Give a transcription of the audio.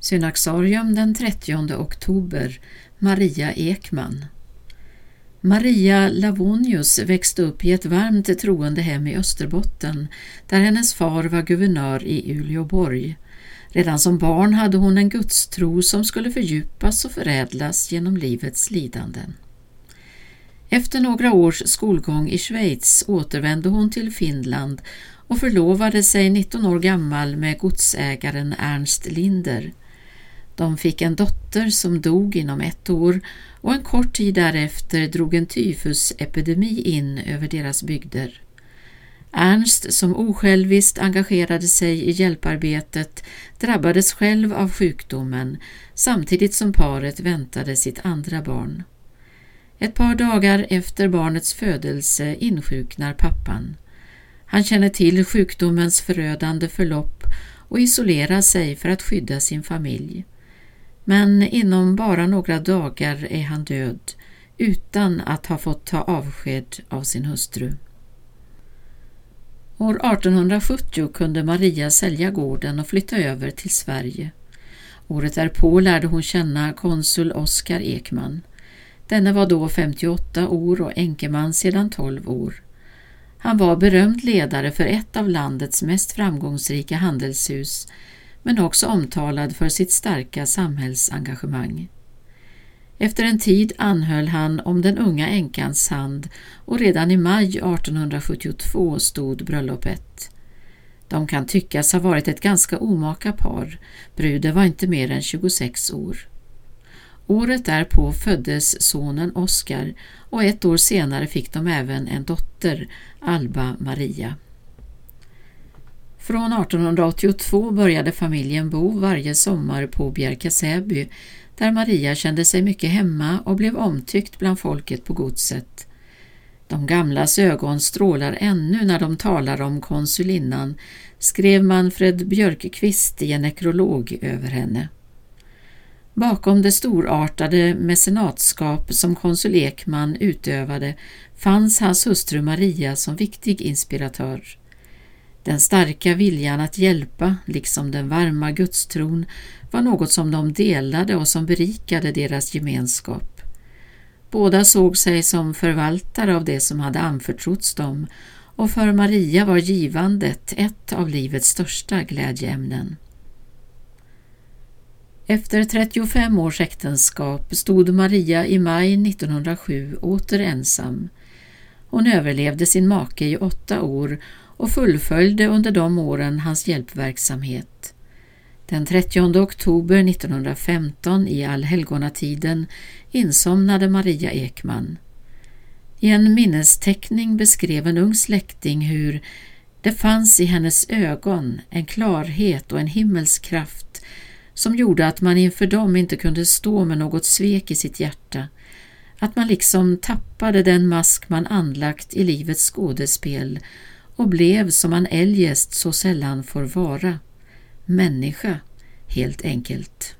Synaxarium den 30 oktober Maria Ekman Maria Lavonius växte upp i ett varmt troende hem i Österbotten där hennes far var guvernör i Uleåborg. Redan som barn hade hon en gudstro som skulle fördjupas och förädlas genom livets lidanden. Efter några års skolgång i Schweiz återvände hon till Finland och förlovade sig 19 år gammal med godsägaren Ernst Linder. De fick en dotter som dog inom ett år och en kort tid därefter drog en tyfusepidemi in över deras bygder. Ernst, som osjälviskt engagerade sig i hjälparbetet, drabbades själv av sjukdomen samtidigt som paret väntade sitt andra barn. Ett par dagar efter barnets födelse insjuknar pappan. Han känner till sjukdomens förödande förlopp och isolerar sig för att skydda sin familj. Men inom bara några dagar är han död utan att ha fått ta avsked av sin hustru. År 1870 kunde Maria sälja gården och flytta över till Sverige. Året därpå lärde hon känna konsul Oskar Ekman. Denne var då 58 år och enkeman sedan 12 år. Han var berömd ledare för ett av landets mest framgångsrika handelshus men också omtalad för sitt starka samhällsengagemang. Efter en tid anhöll han om den unga änkans hand och redan i maj 1872 stod bröllopet. De kan tyckas ha varit ett ganska omaka par, bruden var inte mer än 26 år. Året därpå föddes sonen Oskar och ett år senare fick de även en dotter, Alba Maria. Från 1882 började familjen bo varje sommar på Bjärka-Säby där Maria kände sig mycket hemma och blev omtyckt bland folket på godset. De gamlas ögon strålar ännu när de talar om konsulinnan, skrev Manfred Björkqvist i en nekrolog över henne. Bakom det storartade mecenatskap som konsul Ekman utövade fanns hans hustru Maria som viktig inspiratör. Den starka viljan att hjälpa, liksom den varma gudstron, var något som de delade och som berikade deras gemenskap. Båda såg sig som förvaltare av det som hade anförtrotts dem och för Maria var givandet ett av livets största glädjeämnen. Efter 35 års äktenskap stod Maria i maj 1907 åter ensam. Hon överlevde sin make i åtta år och fullföljde under de åren hans hjälpverksamhet. Den 30 oktober 1915 i allhelgonatiden insomnade Maria Ekman. I en minnesteckning beskrev en ung släkting hur det fanns i hennes ögon en klarhet och en himmelsk kraft som gjorde att man inför dem inte kunde stå med något svek i sitt hjärta, att man liksom tappade den mask man anlagt i livets skådespel och blev som man eljest så sällan får vara, människa helt enkelt.